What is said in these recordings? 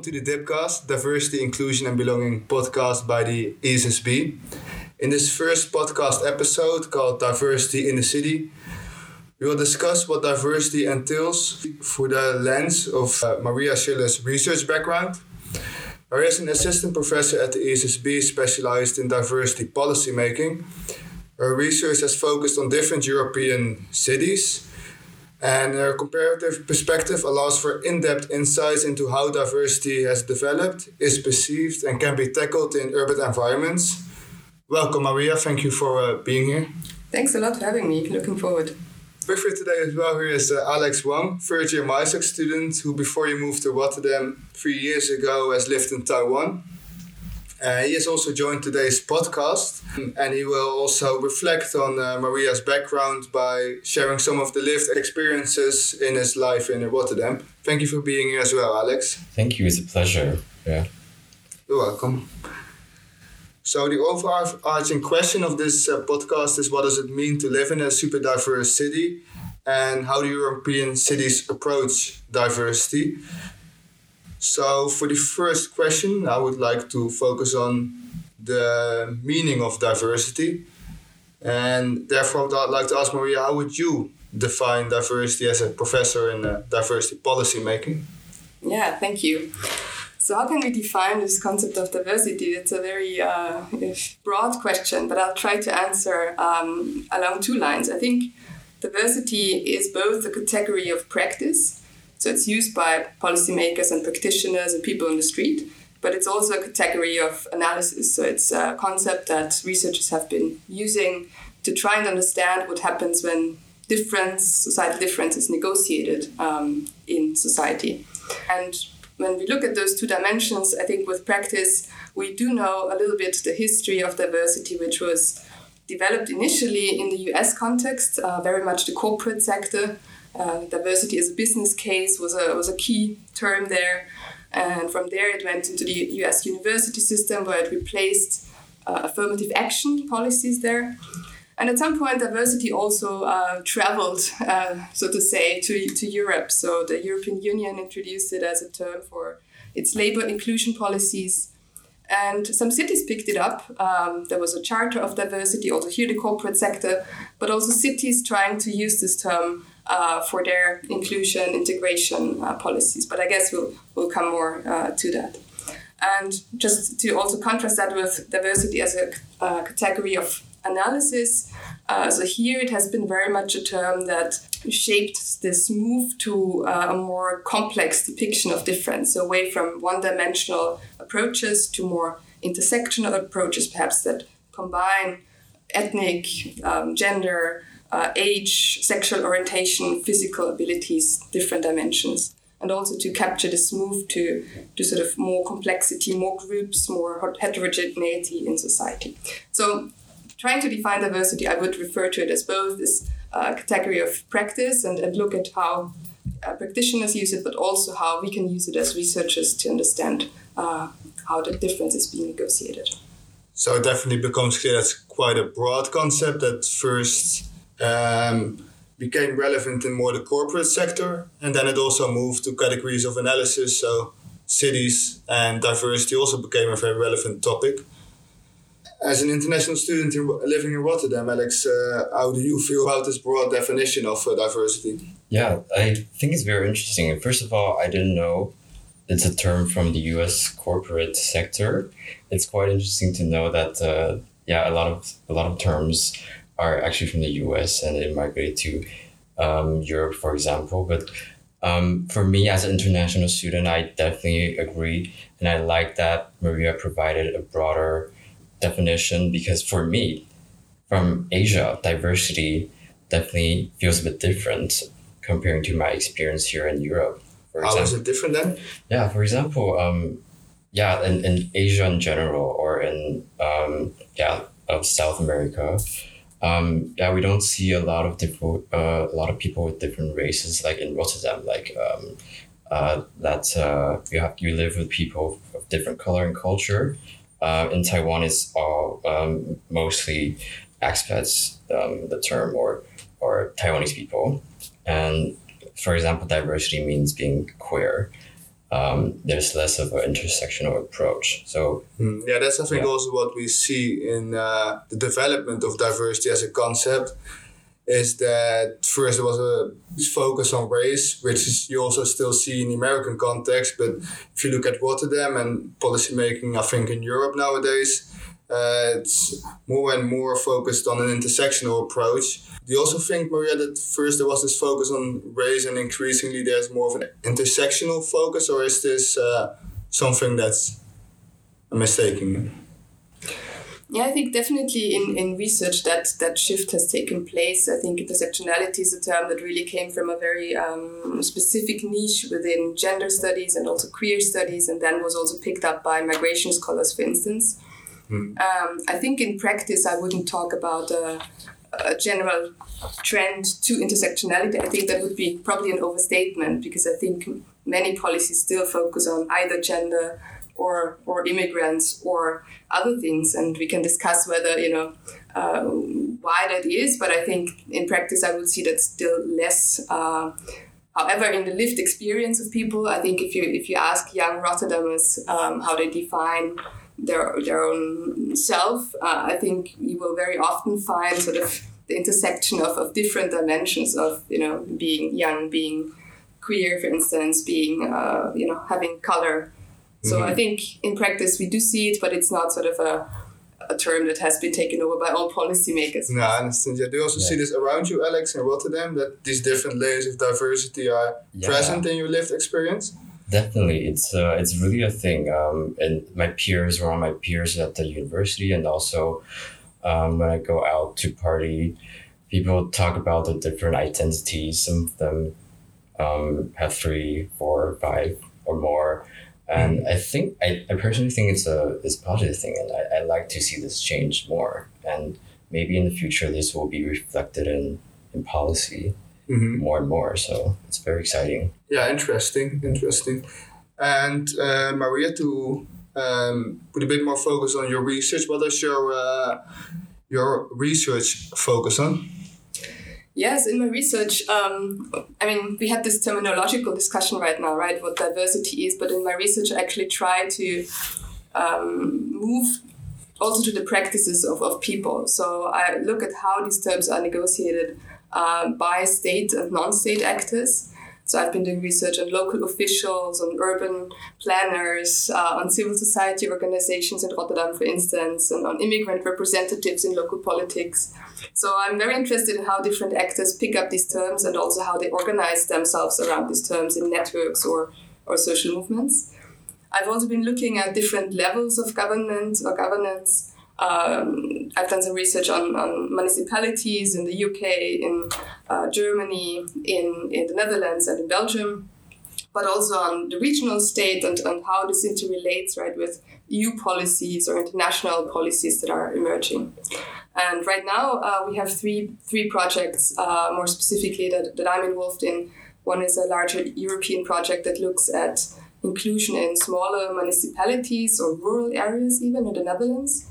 Welcome to the Dipcast, Diversity, Inclusion and Belonging podcast by the ESSB. In this first podcast episode called Diversity in the City, we will discuss what diversity entails through the lens of uh, Maria Schiller's research background. Maria is an assistant professor at the ESSB specialized in diversity policy making. Her research has focused on different European cities and her comparative perspective allows for in depth insights into how diversity has developed, is perceived, and can be tackled in urban environments. Welcome, Maria. Thank you for uh, being here. Thanks a lot for having me. Looking forward. With you today as well here is uh, Alex Wang, third year MySoc student who, before he moved to Rotterdam three years ago, has lived in Taiwan. Uh, he has also joined today's podcast and he will also reflect on uh, Maria's background by sharing some of the lived experiences in his life in Rotterdam. Thank you for being here as well, Alex. Thank you, it's a pleasure. Yeah. You're welcome. So, the overarching question of this uh, podcast is what does it mean to live in a super diverse city and how do European cities approach diversity? So, for the first question, I would like to focus on the meaning of diversity. And therefore, I'd like to ask Maria, how would you define diversity as a professor in uh, diversity policy making? Yeah, thank you. So, how can we define this concept of diversity? It's a very uh, broad question, but I'll try to answer um, along two lines. I think diversity is both a category of practice so it's used by policymakers and practitioners and people on the street, but it's also a category of analysis. So it's a concept that researchers have been using to try and understand what happens when difference, societal difference, is negotiated um, in society. And when we look at those two dimensions, I think with practice, we do know a little bit the history of diversity, which was developed initially in the US context, uh, very much the corporate sector, uh, diversity as a business case was a, was a key term there. And from there, it went into the US university system where it replaced uh, affirmative action policies there. And at some point, diversity also uh, traveled, uh, so to say, to, to Europe. So the European Union introduced it as a term for its labor inclusion policies. And some cities picked it up. Um, there was a charter of diversity, also here the corporate sector, but also cities trying to use this term uh, for their inclusion integration uh, policies. But I guess we'll we'll come more uh, to that. And just to also contrast that with diversity as a uh, category of analysis. Uh, so here it has been very much a term that shaped this move to uh, a more complex depiction of difference, away from one-dimensional approaches to more intersectional approaches, perhaps that combine ethnic, um, gender, uh, age, sexual orientation, physical abilities, different dimensions, and also to capture this move to, to sort of more complexity, more groups, more heterogeneity in society. So, trying to define diversity, I would refer to it as both this uh, category of practice and, and look at how uh, practitioners use it, but also how we can use it as researchers to understand uh, how the difference is being negotiated. So it definitely becomes clear that's quite a broad concept that first um, became relevant in more the corporate sector, and then it also moved to categories of analysis. So cities and diversity also became a very relevant topic. As an international student in, living in Rotterdam, Alex, uh, how do you feel about this broad definition of uh, diversity? Yeah, I think it's very interesting. First of all, I didn't know it's a term from the U.S. corporate sector. It's quite interesting to know that uh, yeah, a lot of a lot of terms are actually from the US and they migrated to um, Europe, for example. But um, for me as an international student, I definitely agree. And I like that Maria provided a broader definition because for me, from Asia, diversity definitely feels a bit different comparing to my experience here in Europe. For How is it different then? Yeah, for example, um, yeah, in, in Asia in general or in um, yeah, of South America, um, yeah, we don't see a lot of different, uh, a lot of people with different races, like in Rotterdam, like um, uh, that uh, you have you live with people of different color and culture. Uh, in Taiwan, it's all um, mostly expats, um, the term, or or Taiwanese people. And for example, diversity means being queer. um, there's less of an intersectional approach. So Mm, Yeah, that's I think Yeah. also what we see in uh, the development of diversity as a concept. Is that first there was a focus on race, which is you also still see in the American context. But if you look at Rotterdam and policymaking, I think in Europe nowadays, uh, it's more and more focused on an intersectional approach. Do you also think, Maria, that first there was this focus on race and increasingly there's more of an intersectional focus, or is this uh, something that's a mistaken? Yeah, I think definitely in, in research that that shift has taken place. I think intersectionality is a term that really came from a very um, specific niche within gender studies and also queer studies, and then was also picked up by migration scholars, for instance. Hmm. Um, I think in practice, I wouldn't talk about a, a general trend to intersectionality. I think that would be probably an overstatement because I think many policies still focus on either gender or or immigrants or other things, and we can discuss whether you know uh, why that is. But I think in practice, I would see that still less. Uh, however, in the lived experience of people, I think if you if you ask young Rotterdamers um, how they define their their own self, uh, I think you will very often find sort of the intersection of, of different dimensions of you know being young, being queer, for instance, being uh, you know having color. So I think in practice we do see it, but it's not sort of a, a term that has been taken over by all policymakers. No, I understand. Yeah, do you also see this around you, Alex, in Rotterdam, that these different layers of diversity are Yeah. present in your lived experience? Definitely, it's uh, it's really a thing. Um, and my peers, around my peers at the university, and also um, when I go out to party, people talk about the different identities. Some of them um, have three, four, five, or more. And I think I, I personally think it's a it's a positive thing, and I, I like to see this change more. And maybe in the future, this will be reflected in in policy Mm-hmm. more and more. So it's very exciting. Yeah, interesting, interesting. And uh, Maria, to um, put a bit more focus on your research, what does your uh, your research focus on? Yes, in my research, um, I mean, we had this terminological discussion right now, right? What diversity is, but in my research, I actually try to um, move also to the practices of, of people. So I look at how these terms are negotiated uh, by state and non state actors. So I've been doing research on local officials, on urban planners, uh, on civil society organizations in Rotterdam, for instance, and on immigrant representatives in local politics. So I'm very interested in how different actors pick up these terms and also how they organize themselves around these terms in networks or, or social movements. I've also been looking at different levels of government or governance. Um, I've done some research on, on municipalities in the UK, in uh, Germany, in, in the Netherlands, and in Belgium, but also on the regional state and, and how this interrelates right with EU policies or international policies that are emerging. And right now uh, we have three three projects uh, more specifically that, that I'm involved in. One is a larger European project that looks at inclusion in smaller municipalities or rural areas, even in the Netherlands.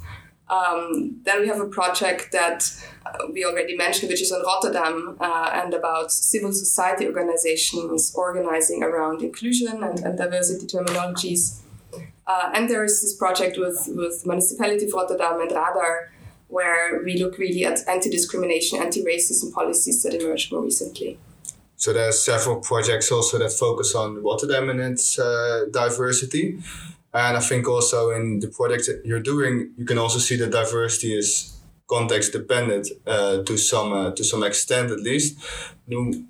Um, then we have a project that uh, we already mentioned, which is on Rotterdam uh, and about civil society organizations organizing around inclusion and, and diversity terminologies. Uh, and there is this project with, with Municipality of Rotterdam and Radar, where we look really at anti discrimination, anti racism policies that emerged more recently. So there are several projects also that focus on Rotterdam and its uh, diversity. And I think also in the projects that you're doing, you can also see that diversity is context dependent uh, to some uh, to some extent at least.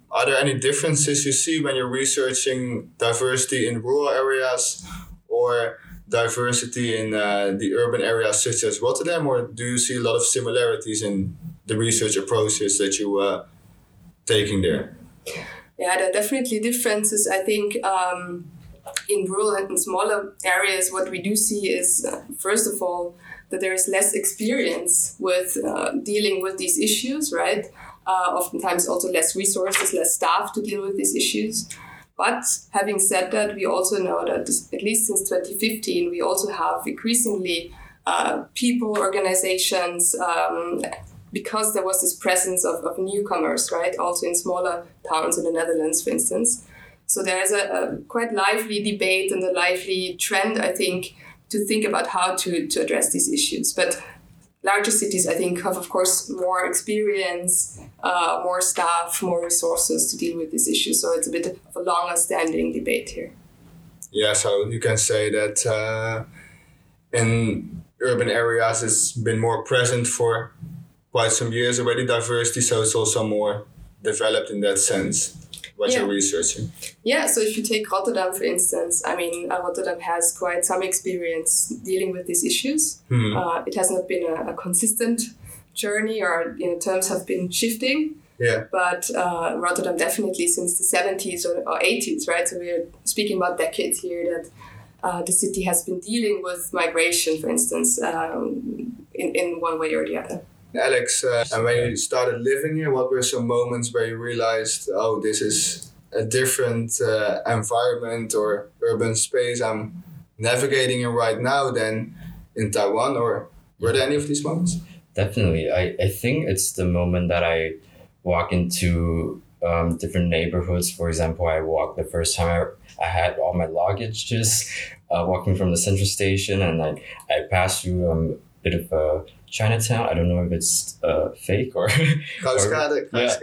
Are there any differences you see when you're researching diversity in rural areas or diversity in uh, the urban areas such as Rotterdam, or do you see a lot of similarities in the research approaches that you uh, taking there? Yeah, there are definitely differences. I think um, in rural and smaller areas, what we do see is, uh, first of all, that there is less experience with uh, dealing with these issues, right? Uh, oftentimes also less resources, less staff to deal with these issues. But having said that, we also know that this- at least since 2015, we also have increasingly uh, people, organizations, um, because there was this presence of, of newcomers, right? Also in smaller towns in the Netherlands, for instance. So there's a, a quite lively debate and a lively trend, I think, to think about how to, to address these issues. But larger cities, I think, have, of course, more experience, uh, more staff, more resources to deal with these issues. So it's a bit of a longer standing debate here. Yeah, so you can say that uh, in urban areas it's been more present for quite some years already, diversity, so it's also more developed in that sense what yeah. you're researching. Yeah, so if you take Rotterdam, for instance, I mean, uh, Rotterdam has quite some experience dealing with these issues. Hmm. Uh, it has not been a, a, consistent journey, or you know, terms have been shifting. Yeah. But uh, Rotterdam definitely since the 70s or, or 80s, right? So we're speaking about decades here that uh, the city has been dealing with migration, for instance, um, in, in one way or the other. Alex, uh, and when you started living here, what were some moments where you realized, oh, this is a different uh, environment or urban space I'm navigating in right now than in Taiwan? Or were there any of these moments? Definitely. I, I think it's the moment that I walk into um, different neighborhoods. For example, I walked the first time I, I had all my luggage just uh, walking from the central station and I, I passed through um, a bit of a Chinatown. I don't know if it's uh, fake or,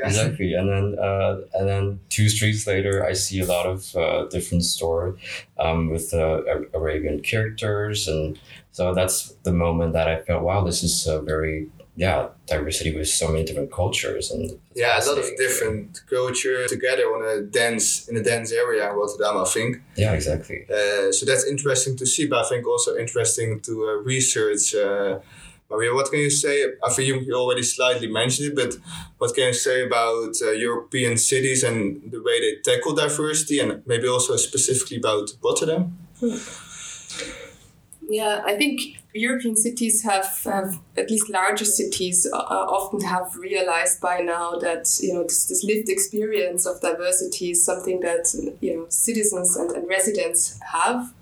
yeah, exactly. And then uh, and then two streets later, I see a lot of uh, different store um, with uh, Arabian characters, and so that's the moment that I felt, wow, this is a very yeah diversity with so many different cultures. And yeah a lot of different culture together on a dense in a dense area in Rotterdam I think. Yeah exactly. Uh, so that's interesting to see but I think also interesting to uh, research uh, Maria, what can you say? I think you, already slightly mentioned it, but what can you say about uh, European cities and the way they tackle diversity, and maybe also specifically about Rotterdam? Yeah, I think European cities have, have at least larger cities uh, often have realized by now that you know this, this lived experience of diversity is something that you know citizens and, and residents have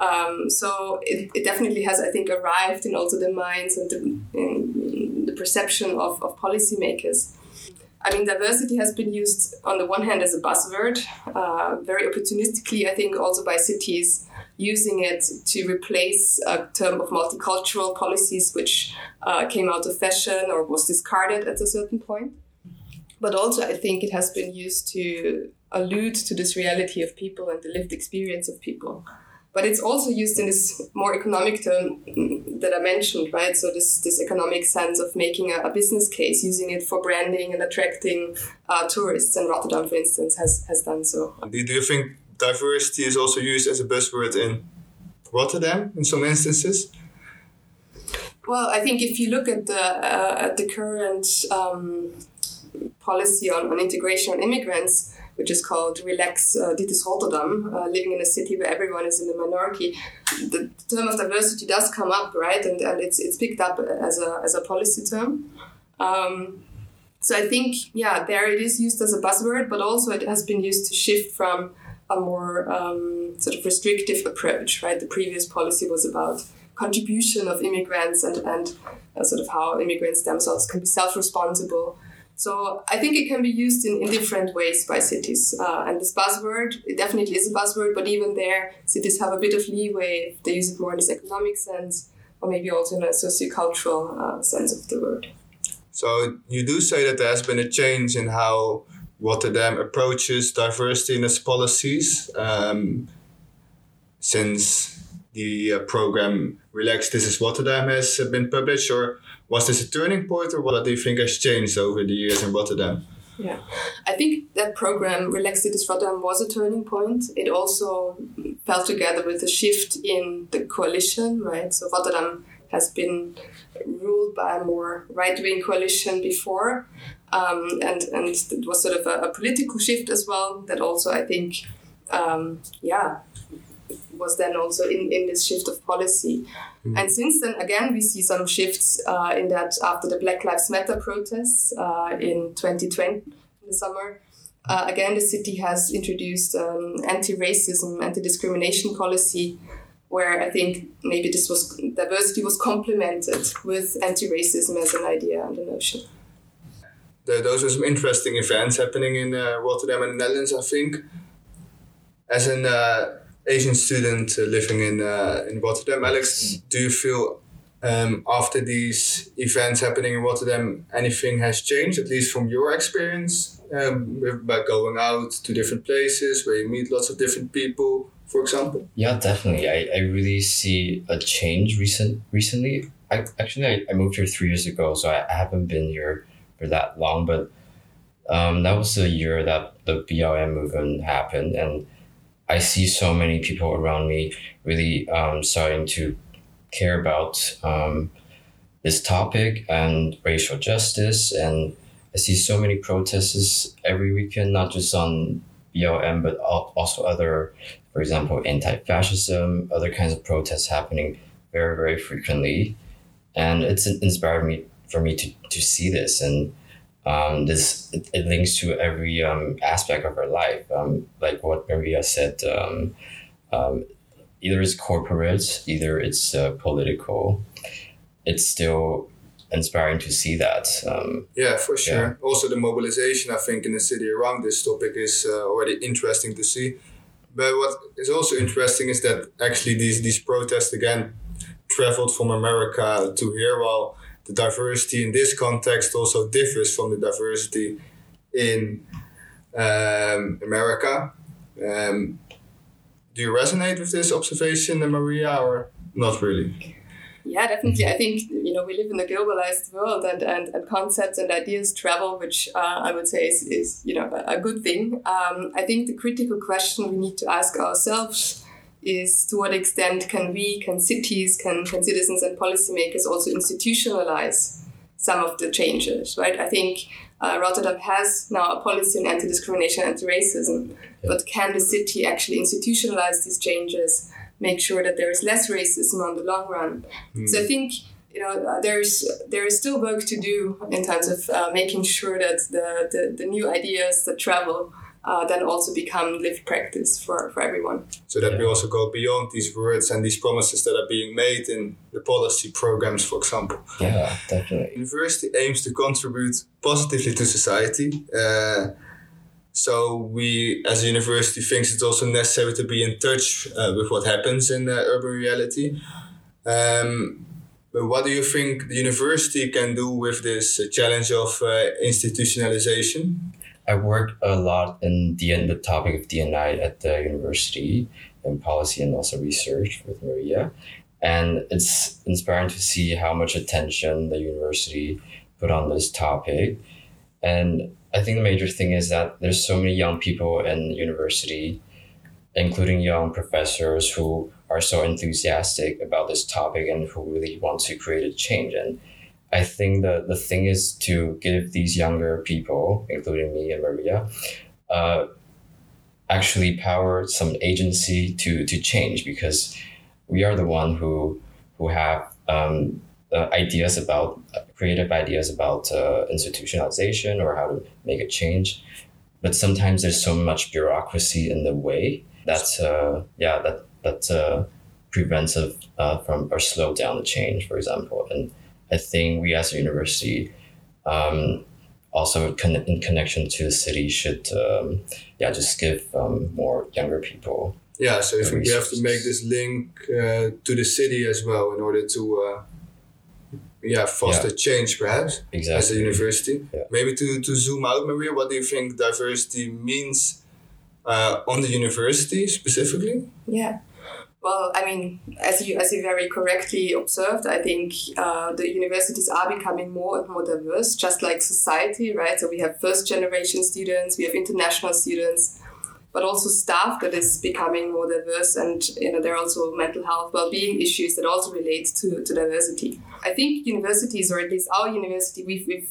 um, so it, it definitely has, I think, arrived in also the minds and the, the perception of, of policymakers. I mean, diversity has been used on the one hand as a buzzword, uh, very opportunistically, I think, also by cities using it to replace a term of multicultural policies, which uh, came out of fashion or was discarded at a certain point. But also, I think it has been used to allude to this reality of people and the lived experience of people but it's also used in this more economic term that I mentioned, right? So this this economic sense of making a, a business case, using it for branding and attracting uh, tourists. And Rotterdam, for instance, has has done so. Do, do you think diversity is also used as a buzzword in Rotterdam in some instances? Well, I think if you look at the uh, at the current um, policy on, on integration of immigrants, which is called Relax uh, Dit is Rotterdam, uh, living in a city where everyone is in the minority. The term of diversity does come up, right? And, and it's, it's picked up as a, as a policy term. Um, so I think, yeah, there it is used as a buzzword, but also it has been used to shift from a more um, sort of restrictive approach, right? The previous policy was about contribution of immigrants and, and uh, sort of how immigrants themselves can be self-responsible so I think it can be used in, in different ways by cities. Uh, and this buzzword, it definitely is a buzzword, but even there, cities have a bit of leeway they use it more in this economic sense, or maybe also in a sociocultural uh, sense of the word. So you do say that there has been a change in how Rotterdam approaches diversity in its policies um, since the uh, program Relax This is Rotterdam has been published, or was this a turning point or what do you think has changed over the years in Rotterdam? Yeah, I think that program, Relax is Rotterdam, was a turning point. It also fell together with a shift in the coalition, right? So Rotterdam has been ruled by a more right wing coalition before. Um, and, and it was sort of a, a, political shift as well that also, I think, um, yeah, was then also in, in this shift of policy. Mm. And since then, again, we see some shifts uh, in that after the Black Lives Matter protests uh, in 2020, in the summer, uh, again, the city has introduced um, anti-racism, anti-discrimination policy, where I think maybe this was diversity was complemented with anti-racism as an idea and a notion. those were some interesting events happening in uh, Rotterdam and the Netherlands, I think as an uh, Asian student living in uh, in Rotterdam, Alex, do you feel um, after these events happening in Rotterdam, anything has changed, at least from your experience, um, by going out to different places where you meet lots of different people, for example? Yeah, definitely. I, I really see a change recent recently. I actually I, I moved here three years ago, so I, I haven't been here for that long, but um, that was the year that the BLM movement happened, and I see so many people around me really um, starting to care about um, this topic and racial justice. And I see so many protests every weekend, not just on BLM, but also other, for example, anti-fascism, other kinds of protests happening very, very frequently. And it's inspired me for me to, to see this and um, this it, it, links to every um, aspect of our life. Um, like what Maria said, um, um, either it's corporate, either it's uh, political. It's still inspiring to see that. Um, yeah, for sure. Yeah. Also, the mobilization I think in the city around this topic is uh, already interesting to see. But what is also interesting is that actually these these protests again traveled from America to here, while the diversity in this context also differs from the diversity in um, America. Um, do you resonate with this observation, Maria, or not really? Yeah, definitely. I think you know we live in a globalized world, and, and, and concepts and ideas travel, which uh, I would say is, is you know a, good thing. Um, I think the critical question we need to ask ourselves is to what extent can we, can cities, can, can citizens and policymakers also institutionalize some of the changes, right? I think uh, Rotterdam has now a policy on anti-discrimination, anti-racism, yeah. but can the city actually institutionalize these changes, make sure that there is less racism on the long run? Mm. So I think you know uh, there's there is still work to do in terms of uh, making sure that the, the, the new ideas that travel uh, then also become lived practice for, for everyone. So that yeah. we also go beyond these words and these promises that are being made in the policy programs, for example. Yeah, definitely. University aims to contribute positively to society. Uh, so we, as a university, thinks it's also necessary to be in touch uh, with what happens in uh, urban reality. Um, but what do you think the university can do with this challenge of uh, institutionalization? I work a lot in the the topic of DNI at the university in policy and also research with Maria. And it's inspiring to see how much attention the university put on this topic. And I think the major thing is that there's so many young people in university, including young professors who are so enthusiastic about this topic and who really want to create a change. And I think the, the thing is to give these younger people, including me and Maria, uh, actually power some agency to, to change because we are the one who who have um, uh, ideas about uh, creative ideas about institutionalization or how to make a change, but sometimes there's so much bureaucracy in the way that uh, yeah that that uh, prevents it uh, from or slow down the change, for example, and I think we as a university, um, also con- in connection to the city, should um, yeah just give um, more younger people. Yeah, so I think we have to make this link uh, to the city as well in order to uh, yeah foster yeah. change perhaps exactly. as a university. Yeah. Maybe to, to zoom out, Maria, what do you think diversity means uh, on the university specifically? Yeah. Well, I mean, as you as you very correctly observed, I think uh, the universities are becoming more and more diverse, just like society, right? So we have first generation students, we have international students, but also staff that is becoming more diverse, and you know there are also mental health well being issues that also relate to, to diversity. I think universities, or at least our university, we've, we've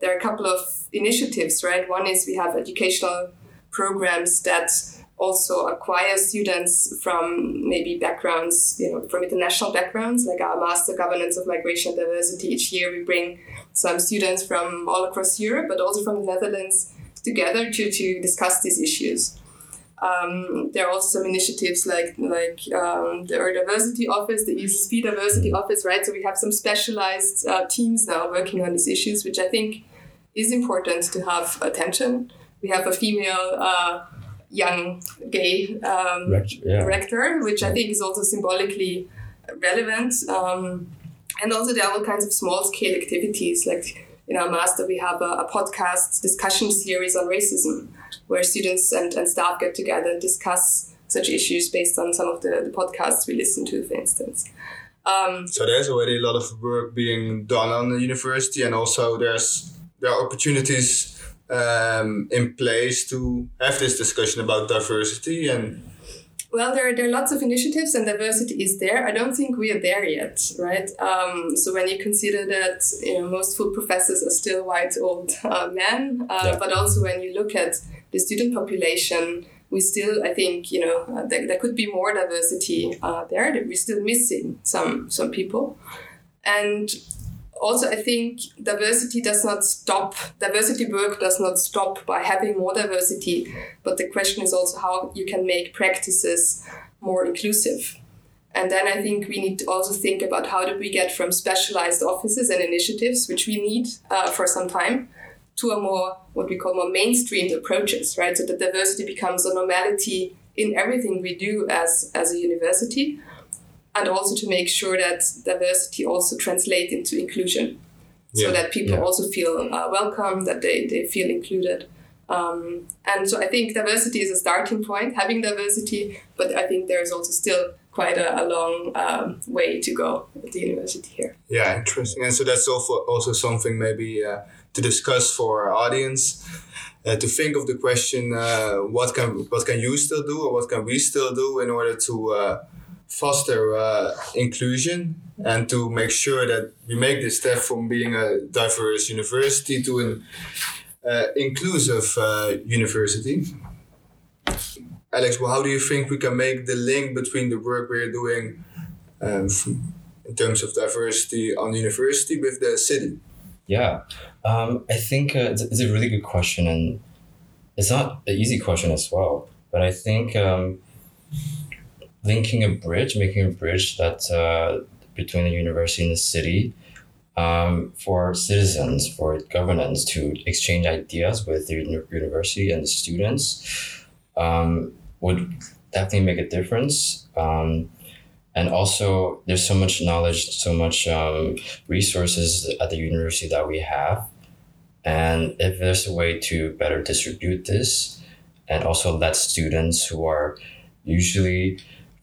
there are a couple of initiatives, right? One is we have educational programs that also acquire students from maybe backgrounds, you know, from international backgrounds, like our Master Governance of Migration and Diversity. Each year we bring some students from all across Europe, but also from the Netherlands together to, to discuss these issues. Um, there are also some initiatives like like um, the Diversity Office, the ESSB Diversity Office, right? So we have some specialized uh, teams now working on these issues, which I think is important to have attention. We have a female uh, young gay um, Rector, yeah. rector, which I think is also symbolically relevant. Um, and also there are all kinds of small scale activities like in our master we have a, a, podcast discussion series on racism where students and, and staff get together and discuss such issues based on some of the, the podcasts we listen to for instance um, so there's already a lot of work being done on the university and also there's there are opportunities um, in place to have this discussion about diversity and well, there, are, there are lots of initiatives and diversity is there. I don't think we are there yet, right? Um, so when you consider that you know most full professors are still white old uh, men, uh, yeah. but also when you look at the student population, we still I think you know uh, there, there could be more diversity uh, there. That we're still missing some some people, and also, I think diversity does not stop, diversity work does not stop by having more diversity, but the question is also how you can make practices more inclusive. And then I think we need to also think about how do we get from specialized offices and initiatives, which we need uh, for some time, to a more, what we call more mainstreamed approaches, right? So that diversity becomes a normality in everything we do as, as a university and also to make sure that diversity also translates into inclusion. So that people yeah. also feel uh, welcome that they, they feel included. Um, and so i think diversity is a starting point having diversity but i think there's also still quite a, a long um, way to go at the university here. Yeah interesting. And so that's also also something maybe uh, to discuss for our audience uh, to think of the question uh, what can what can you still do or what can we still do in order to uh, foster uh, inclusion and to make sure that we make this step from being a diverse university to an uh, inclusive uh, university. Alex, well, how do you think we can make the link between the work we're doing um, in terms of diversity on university with the city? Yeah, um, I think uh, it's, it's, a really good question, and it's not an easy question as well. But I think um, linking a bridge, making a bridge that uh, between the university and the city um, for citizens, for governance to exchange ideas with the university and the students um, would definitely make a difference. Um, and also, there's so much knowledge, so much um, resources at the university that we have. And if there's a way to better distribute this and also let students who are usually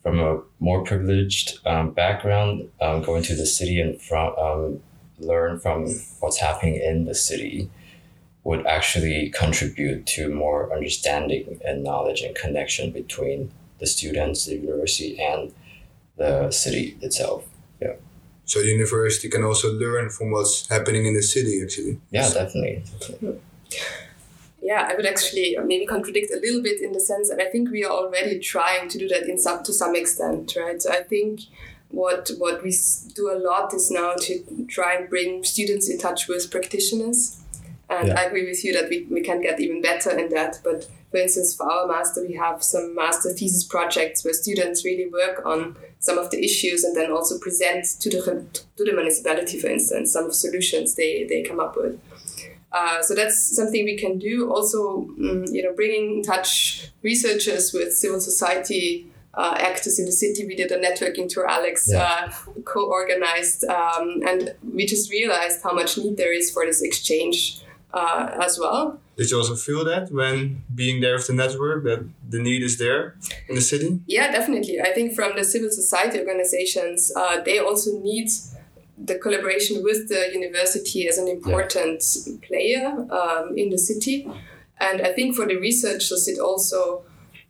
from a more privileged um, background, um, going to the city and from um, learn from what's happening in the city would actually contribute to more understanding and knowledge and connection between the students, the university, and the city itself. Yeah. So the university can also learn from what's happening in the city, actually. Yeah, definitely. definitely yeah, I would actually maybe contradict a little bit in the sense that I think we are already trying to do that in some to some extent, right? So I think what what we do a lot is now to try and bring students in touch with practitioners. And yeah. I agree with you that we, we can get even better in that. But for instance, for our master, we have some master thesis projects where students really work on some of the issues and then also present to the to the municipality, for instance, some solutions they, they come up with. Uh, so that's something we can do. Also, um, you know, bringing in touch researchers with civil society uh, actors in the city. We did a networking tour, Alex yeah. uh, co-organized, um, and we just realized how much need there is for this exchange uh, as well. Did you also feel that when being there with the network that the need is there in the city? Yeah, definitely. I think from the civil society organizations, uh, they also need the collaboration with the university as an important yeah. player um, in the city. And I think for the researchers, it also,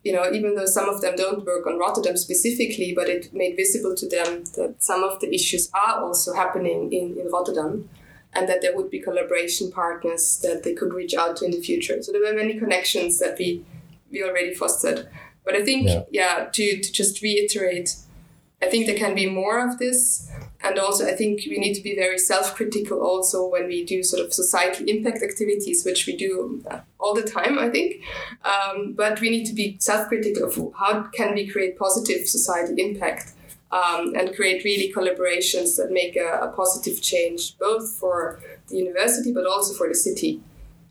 you know, even though some of them don't work on Rotterdam specifically, but it made visible to them that some of the issues are also happening in, in Rotterdam and that there would be collaboration partners that they could reach out to in the future. So there were many connections that we, we already fostered. But I think, yeah, yeah to, to just reiterate, I think there can be more of this and also, I think we need to be very self critical also when we do sort of societal impact activities, which we do uh, all the time, I think. Um, but we need to be self critical of how can we create positive societal impact um, and create really collaborations that make a, a positive change, both for the university but also for the city.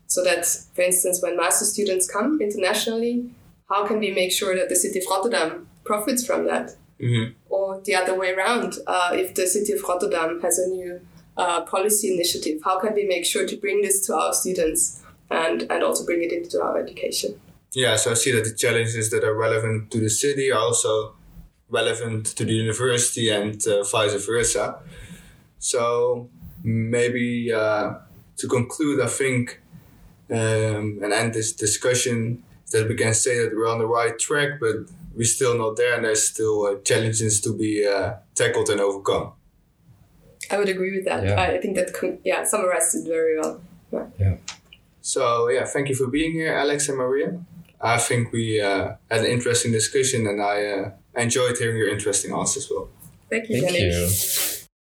So that, for instance, when master students come internationally, how can we make sure that the city of Rotterdam profits from that? Mm-hmm. The other way around, uh, if the city of Rotterdam has a new uh, policy initiative, how can we make sure to bring this to our students and, and also bring it into our education? Yeah, so I see that the challenges that are relevant to the city are also relevant to the university and uh, vice versa. So maybe uh, to conclude, I think um, and end this discussion that we can say that we're on the right track, but we're still not there, and there's still uh, challenges to be uh, tackled and overcome. I would agree with that. Yeah. I think that con- yeah summarized it very well. Yeah. So yeah, thank you for being here, Alex and Maria. I think we uh, had an interesting discussion, and I uh, enjoyed hearing your interesting answers well. Thank you, Thank Jenny. you.